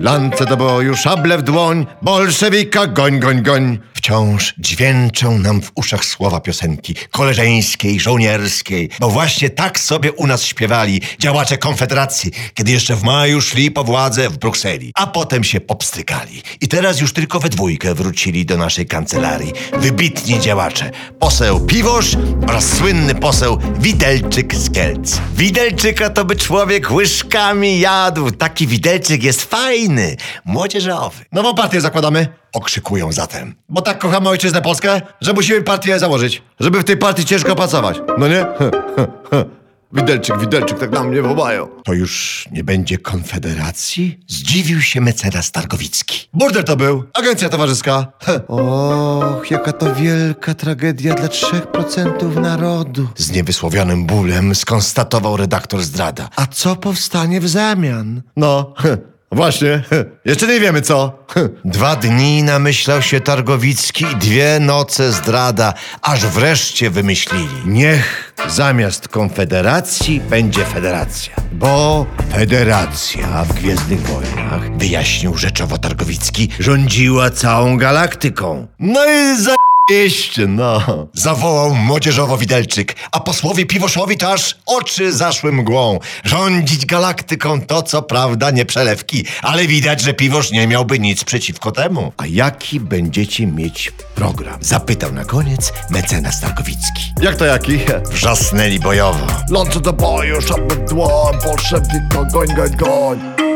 lance do boju, szable w dłoń, bolszewika goń, goń, goń. Wciąż dźwięczą nam w uszach słowa piosenki koleżeńskiej, żołnierskiej, bo właśnie tak sobie u nas śpiewali działacze Konfederacji, kiedy jeszcze w maju szli po władzę w Brukseli, a potem się popstrykali. I teraz już tylko we dwójkę wrócili do naszej kancelarii. Wybitni działacze. Poseł Piwosz oraz słynny poseł Widelczyk z Kielc. Widelczyka to by człowiek łyżkami jadł. Taki widelczyk jest fajny, młodzieżowy. Nową partię zakładamy. Okrzykują zatem. Bo tak kochamy ojczyznę Polskę, że musimy partię założyć. Żeby w tej partii ciężko pracować. No nie? Widelczyk, widelczyk, tak na mnie wołają. To już nie będzie konfederacji? Zdziwił się mecenas Targowicki. Burdel to był, agencja towarzyska. Och, jaka to wielka tragedia dla 3% narodu. Z niewysłowionym bólem skonstatował redaktor zdrada. A co powstanie w zamian? No, Właśnie, jeszcze nie wiemy co. Dwa dni namyślał się Targowicki i dwie noce zdrada, aż wreszcie wymyślili. Niech zamiast konfederacji będzie federacja. Bo federacja w Gwiezdnych Wojnach, wyjaśnił rzeczowo Targowicki, rządziła całą galaktyką. No i za... Jeszcze, no. Zawołał młodzieżowo Widelczyk, a posłowie Piwoszowi to aż oczy zaszły mgłą. Rządzić galaktyką to co prawda nie przelewki, ale widać, że Piwosz nie miałby nic przeciwko temu. A jaki będziecie mieć program? Zapytał na koniec mecenas Targowicki. Jak to jaki? Wrzasnęli bojowo. Lące do boju, szabel dłoń, bolszewiko, goń, goń, goń.